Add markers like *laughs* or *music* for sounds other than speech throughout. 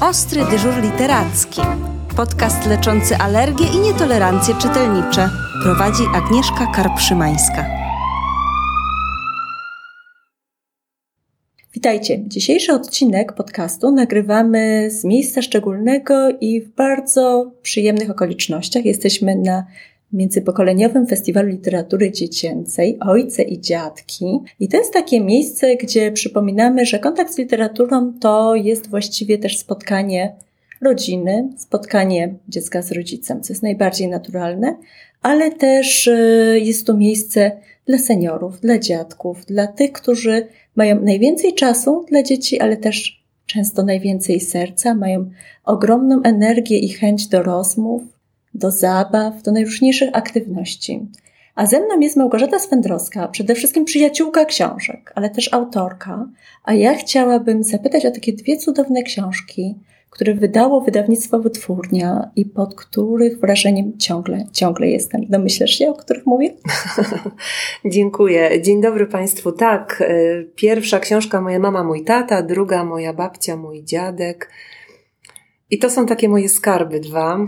Ostry dyżur literacki. Podcast leczący alergie i nietolerancje czytelnicze. Prowadzi Agnieszka Karpszymańska. Witajcie. Dzisiejszy odcinek podcastu nagrywamy z miejsca szczególnego i w bardzo przyjemnych okolicznościach. Jesteśmy na Międzypokoleniowym Festiwalu Literatury Dziecięcej Ojce i Dziadki. I to jest takie miejsce, gdzie przypominamy, że kontakt z literaturą to jest właściwie też spotkanie rodziny, spotkanie dziecka z rodzicem, co jest najbardziej naturalne, ale też e, jest to miejsce dla seniorów, dla dziadków, dla tych, którzy mają najwięcej czasu dla dzieci, ale też często najwięcej serca, mają ogromną energię i chęć do rozmów, do zabaw, do najróżniejszych aktywności. A ze mną jest Małgorzata Swędrowska, przede wszystkim przyjaciółka książek, ale też autorka. A ja chciałabym zapytać o takie dwie cudowne książki, które wydało wydawnictwo Wytwórnia i pod których wrażeniem ciągle, ciągle jestem. Domyślasz się, o których mówię? *laughs* Dziękuję. Dzień dobry Państwu. Tak, y, pierwsza książka Moja mama, mój tata, druga Moja babcia, mój dziadek. I to są takie moje skarby dwa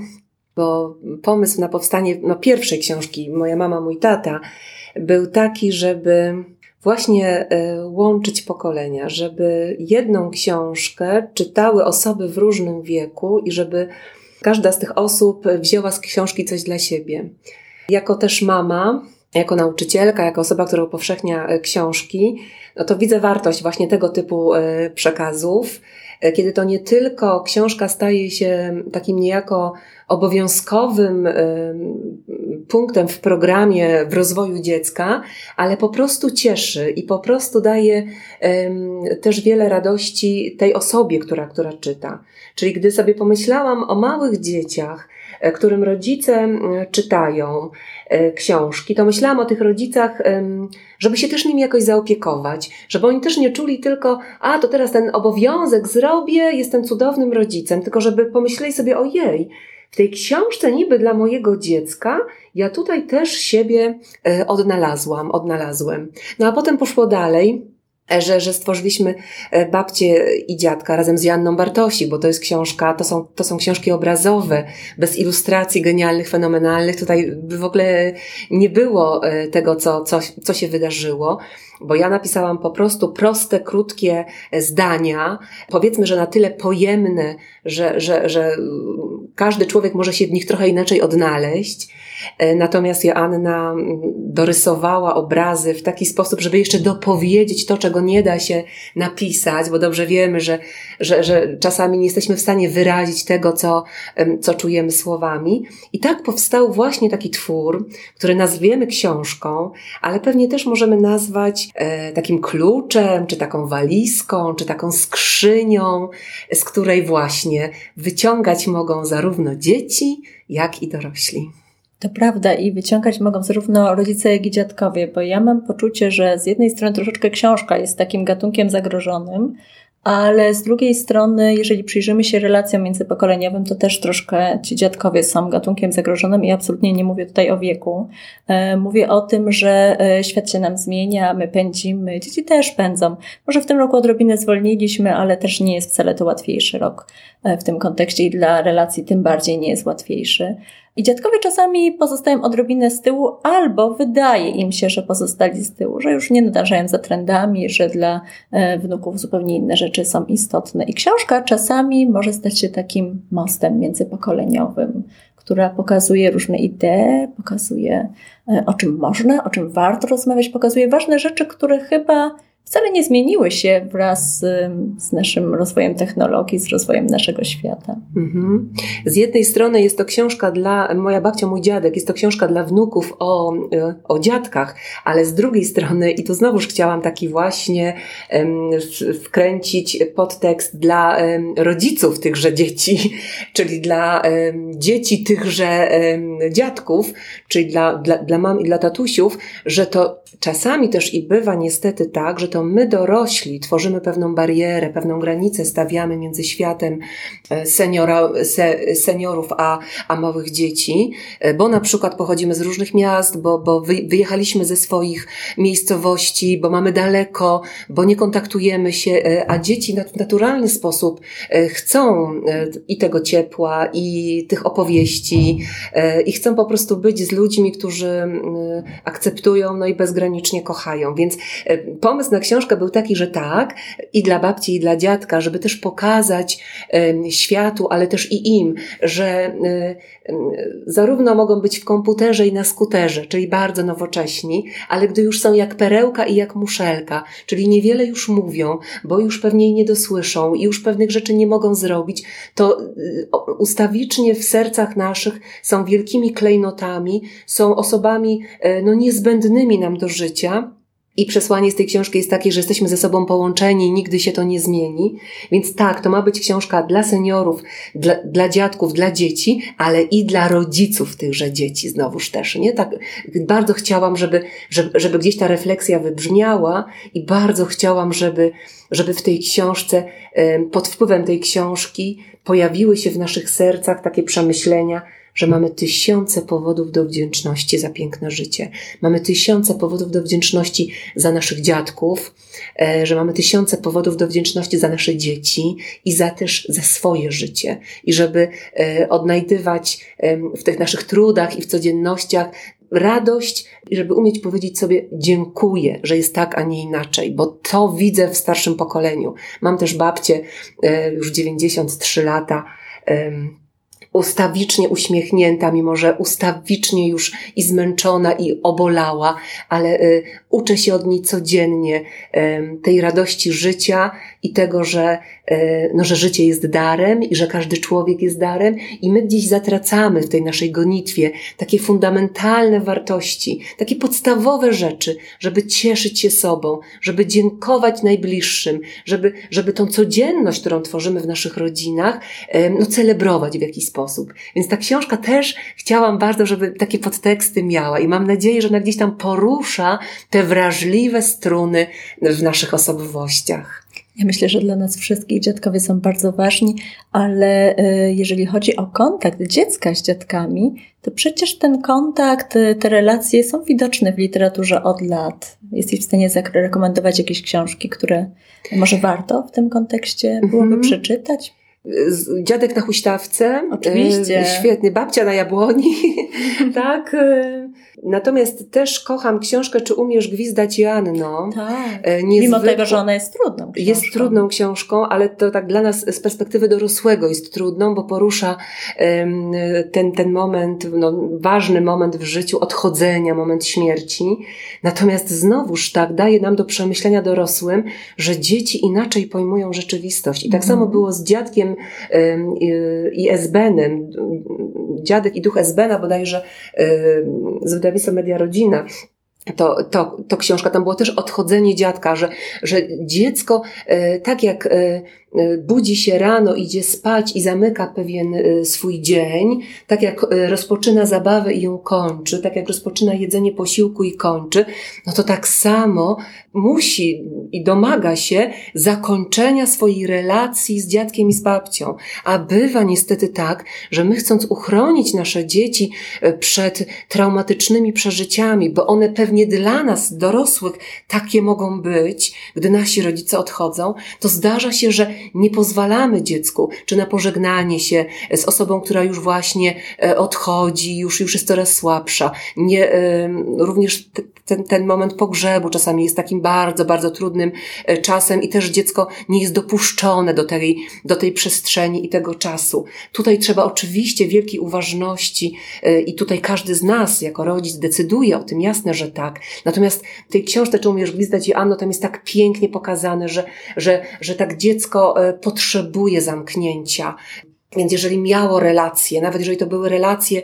bo pomysł na powstanie no, pierwszej książki, Moja mama, mój tata, był taki, żeby właśnie e, łączyć pokolenia, żeby jedną książkę czytały osoby w różnym wieku i żeby każda z tych osób wzięła z książki coś dla siebie. Jako też mama, jako nauczycielka, jako osoba, która upowszechnia e, książki, no to widzę wartość właśnie tego typu e, przekazów, kiedy to nie tylko książka staje się takim niejako obowiązkowym punktem w programie w rozwoju dziecka, ale po prostu cieszy i po prostu daje też wiele radości tej osobie, która, która czyta. Czyli gdy sobie pomyślałam o małych dzieciach, e, którym rodzice czytają e, książki, to myślałam o tych rodzicach, żeby się też nimi jakoś zaopiekować, żeby oni też nie czuli tylko, a to teraz ten obowiązek zrobię, jestem cudownym rodzicem, tylko żeby pomyśleli sobie, ojej, w tej książce niby dla mojego dziecka, ja tutaj też siebie e, odnalazłam, odnalazłem. No a potem poszło dalej e, że, że stworzyliśmy e, babcię i dziadka razem z Janną Bartosi, bo to jest książka, to są, to są książki obrazowe, bez ilustracji genialnych, fenomenalnych. Tutaj w ogóle nie było tego, co, co, co się wydarzyło bo ja napisałam po prostu proste, krótkie zdania, powiedzmy, że na tyle pojemne, że, że, że każdy człowiek może się w nich trochę inaczej odnaleźć. E, natomiast Joanna dorysowała obrazy w taki sposób, żeby jeszcze dopowiedzieć to, czego nie da się napisać, bo dobrze wiemy, że, że, że czasami nie jesteśmy w stanie wyrazić tego, co, co czujemy słowami. I tak powstał właśnie taki twór, który nazwiemy książką, ale pewnie też możemy nazwać e, takim kluczem, czy taką walizką, czy taką skrzynią, z której właśnie wyciągać mogą zarówno dzieci, jak i dorośli. To prawda i wyciągać mogą zarówno rodzice, jak i dziadkowie, bo ja mam poczucie, że z jednej strony troszeczkę książka jest takim gatunkiem zagrożonym, ale z drugiej strony, jeżeli przyjrzymy się relacjom międzypokoleniowym, to też troszkę ci dziadkowie są gatunkiem zagrożonym i absolutnie nie mówię tutaj o wieku. E, mówię o tym, że e, świat się nam zmienia, my pędzimy, dzieci też pędzą. Może w tym roku odrobinę zwolniliśmy, ale też nie jest wcale to łatwiejszy rok e, w tym kontekście i dla relacji tym bardziej nie jest łatwiejszy. I dziadkowie czasami pozostają odrobinę z tyłu, albo wydaje im się, że pozostali z tyłu, że już nie nadążają za trendami, że dla e, wnuków zupełnie inne rzeczy są istotne. I książka czasami może stać się takim mostem międzypokoleniowym, która pokazuje różne idee, pokazuje e, o czym można, o czym warto rozmawiać, pokazuje ważne rzeczy, które chyba wcale nie zmieniły się wraz z, z, naszym rozwojem technologii, z rozwojem naszego świata. Mhm. Z jednej strony jest to książka dla, moja babcia, mój dziadek, jest to książka dla wnuków o, o dziadkach, ale z drugiej strony, i tu znowuż chciałam taki właśnie wkręcić podtekst dla rodziców tychże dzieci, *laughs* czyli dla dzieci tychże dziadków, czyli dla, dla, dla mam i dla tatusiów, że to czasami też i bywa niestety tak, że to my dorośli tworzymy pewną barierę, pewną granicę stawiamy między światem e, seniora, se, seniorów a, a małych dzieci, e, bo na przykład pochodzimy z różnych miast, bo, bo wyjechaliśmy ze swoich miejscowości, bo mamy daleko, bo nie kontaktujemy się, e, a dzieci w naturalny sposób chcą i tego ciepła, i tych opowieści, i chcą po prostu być z ludźmi, którzy akceptują, no i bezgranicznie kochają. Więc pomysł na książkę był taki, że tak, i dla babci, i dla dziadka, żeby też pokazać światu, ale też i im, że zarówno mogą być w komputerze i na skuterze, czyli bardzo nowocześni, ale gdy już są jak perełka i jak muszelka, czyli niewiele już mówią, bo już pewnie nie dosłyszą i już pewnych rzeczy nie mogą zrobić, to y, ustawicznie w sercach naszych są wielkimi klejnotami, są osobami e, no, niezbędnymi nam do życia i przesłanie z tej książki jest takie, że jesteśmy ze sobą połączeni i nigdy się to nie zmieni. Więc tak, to ma być książka dla seniorów, dla, dla dziadków, dla dzieci, ale i dla rodziców tychże dzieci znowuż też, nie? Tak, bardzo chciałam, żeby, żeby, żeby gdzieś ta refleksja wybrzmiała i bardzo chciałam, żeby, żeby w tej książce, pod wpływem tej książki pojawiły się w naszych sercach takie przemyślenia, że mamy tysiące powodów do wdzięczności za piękne życie. Mamy tysiące powodów do wdzięczności za naszych dziadków, e, że mamy tysiące powodów do wdzięczności za nasze dzieci i za też za swoje życie. I żeby e, odnajdywać w tych naszych trudach i w codziennościach radość i żeby umieć powiedzieć sobie dziękuję, że jest tak, a nie inaczej, bo to widzę w starszym pokoleniu. Mam też babcię, e, już 93 lata, ustawicznie uśmiechnięta, mimo że ustawicznie już i zmęczona i obolała, ale y, uczę się od niej codziennie y, tej radości życia i tego, że, y, no, że życie jest darem i że każdy człowiek jest darem. I my gdzieś zatracamy w tej naszej gonitwie takie fundamentalne wartości, takie podstawowe rzeczy, żeby cieszyć się sobą, żeby dziękować najbliższym, żeby, żeby tą codzienność, którą tworzymy w naszych rodzinach, no, celebrować w jakiś sposób. Więc ta książka też chciałam bardzo, żeby takie podteksty miała i mam nadzieję, że ona gdzieś tam porusza te wrażliwe struny w naszych osobowościach. Ja myślę, że dla nas wszystkich dziadkowie są bardzo ważni, ale e, jeżeli chodzi o kontakt dziecka z dziadkami, to przecież ten kontakt, e, te relacje są widoczne w literaturze od lat. Jesteś w stanie zarekomendować jakieś książki, które może warto w tym kontekście byłoby mm -hmm. przeczytać? Dziadek na huśtawce. Oczywiście. E, świetny. Babcia na jabłoni. *laughs* tak. E, natomiast też kocham książkę Czy umiesz gwizdać Janno? Tak. E, niezwykle... Mimo tego, że ona jest trudną książką. Jest trudną książką, ale to tak dla nas z perspektywy dorosłego jest trudną, bo porusza ten, ten moment, no, ważny moment w życiu odchodzenia, moment śmierci. Natomiast znowuż tak daje nam do przemyślenia dorosłym, że dzieci inaczej pojmują rzeczywistość. I tak mhm. samo było z dziadkiem i Esbenem, dziadek i duch Esbena bodajże z wydawnictwa Media Rodzina, to, to, to książka, tam było też odchodzenie dziadka, że, że dziecko, e, tak jak e, E, budzi się rano, idzie spać i zamyka pewien swój dzień, tak jak rozpoczyna zabawę i ją kończy, tak jak rozpoczyna jedzenie posiłku i kończy, no to tak samo musi i domaga się zakończenia swojej relacji z dziadkiem i z babcią. A bywa niestety tak, że my chcąc uchronić nasze dzieci przed traumatycznymi przeżyciami, bo one pewnie dla nas, dorosłych, takie mogą być, gdy nasi rodzice odchodzą, to zdarza się, że nie pozwalamy dziecku, czy na pożegnanie się z osobą, która już właśnie e, odchodzi, już, już jest coraz słabsza. Nie, również ten, ten moment pogrzebu czasami jest takim bardzo, bardzo trudnym e, czasem i też dziecko nie jest dopuszczone do tej, do tej przestrzeni i tego czasu. Tutaj trzeba oczywiście wielkiej uważności e, i tutaj każdy z nas jako rodzic decyduje o tym, jasne, że tak. Natomiast w tej książce, czy umiesz gwizdać i Anno, tam jest tak pięknie pokazane, że, że, że tak dziecko e, potrzebuje zamknięcia Więc jeżeli miało relacje, nawet jeżeli to były relacje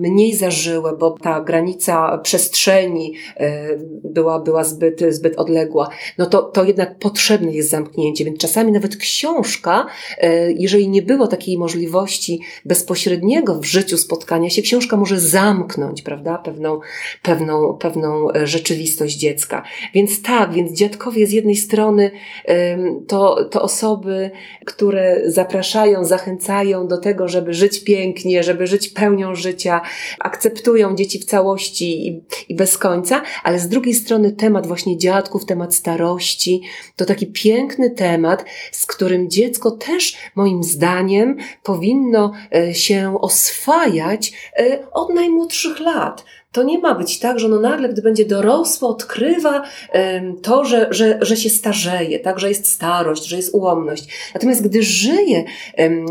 mniej zażyłe, bo ta granica przestrzeni była, była zbyt, zbyt odległa, no to, to jednak potrzebne jest zamknięcie. Więc czasami nawet książka, e, jeżeli nie było takiej możliwości bezpośredniego w życiu spotkania się, książka może zamknąć, prawda, pewną, pewną, pewną e, rzeczywistość dziecka. Więc tak, więc dziadkowie z jednej strony to, to osoby, które zapraszają, zachęcają do tego, żeby żyć pięknie, żeby żyć pełnią życia, akceptują dzieci w całości i, i bez końca, ale z drugiej strony temat właśnie dziadków, temat starości, to taki piękny temat, z którym dziecko też moim zdaniem powinno e, się oswajać e, od najmłodszych lat. To nie ma być tak, że ono nagle, gdy będzie dorosłe, odkrywa to, że, że, że się starzeje, tak, że jest starość, że jest ułomność. Natomiast gdy żyje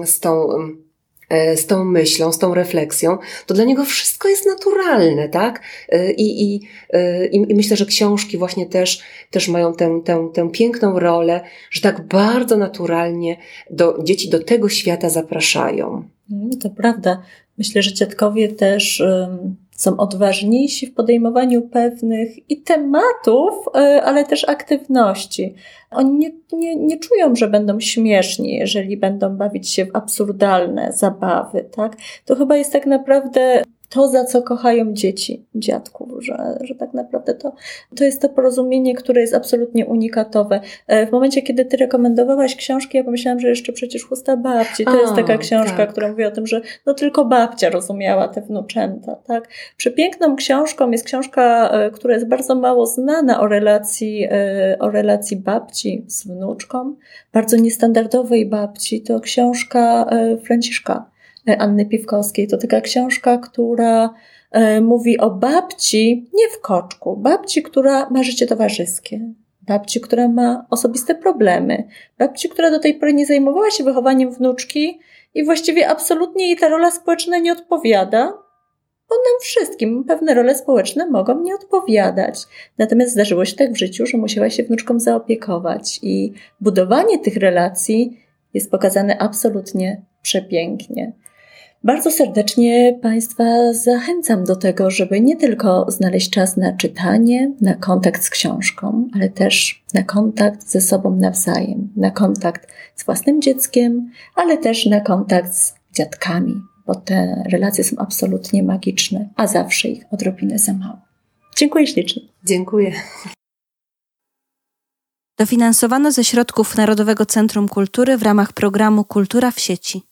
z tą e, z tą myślą, z tą refleksją, to dla niego wszystko jest naturalne, tak? E, I, e, i, i myślę, że książki właśnie też, też mają tę, tę, tę piękną rolę, że tak bardzo naturalnie do, dzieci do tego świata zapraszają. Mm, to prawda. Myślę, że dziadkowie też są odważniejsi w podejmowaniu pewnych i tematów, e, ale też aktywności. Oni nie, nie, nie czują, że będą śmieszni, jeżeli będą bawić się w absurdalne zabawy, tak? To chyba jest tak naprawdę to, za co kochają dzieci dziadków, że, że tak naprawdę to, to jest to porozumienie, które jest absolutnie unikatowe. E, w momencie, kiedy ty rekomendowałaś książki, ja pomyślałam, że jeszcze przecież Chusta Babci. To jest taka książka, tak. która mówi o tym, że no tylko babcia rozumiała te wnuczęta, tak? Przepiękną książką jest książka, e, która jest bardzo mało znana o relacji, e, o relacji babci z wnuczką, bardzo niestandardowej babci. To książka Franciszka Anny Piwkowskiej. To taka książka, która e, mówi o babci, nie w koczku, babci, która ma życie towarzyskie, babci, która ma osobiste problemy, babci, która do tej pory nie zajmowała się wychowaniem wnuczki i właściwie absolutnie jej ta rola społeczna nie odpowiada, bo nam wszystkim pewne role społeczne mogą nie odpowiadać. Natomiast zdarzyło się tak w życiu, że musiała się wnuczką zaopiekować i budowanie tych relacji jest pokazane absolutnie przepięknie. Bardzo serdecznie Państwa zachęcam do tego, żeby nie tylko znaleźć czas na czytanie, na kontakt z książką, ale też na kontakt ze sobą nawzajem, na kontakt z własnym dzieckiem, ale też na kontakt z dziadkami, bo te relacje są absolutnie magiczne, a zawsze ich odrobinę za mało. Dziękuję ślicznie. Dziękuję. Dofinansowano ze środków Narodowego Centrum Kultury w ramach programu Kultura w sieci.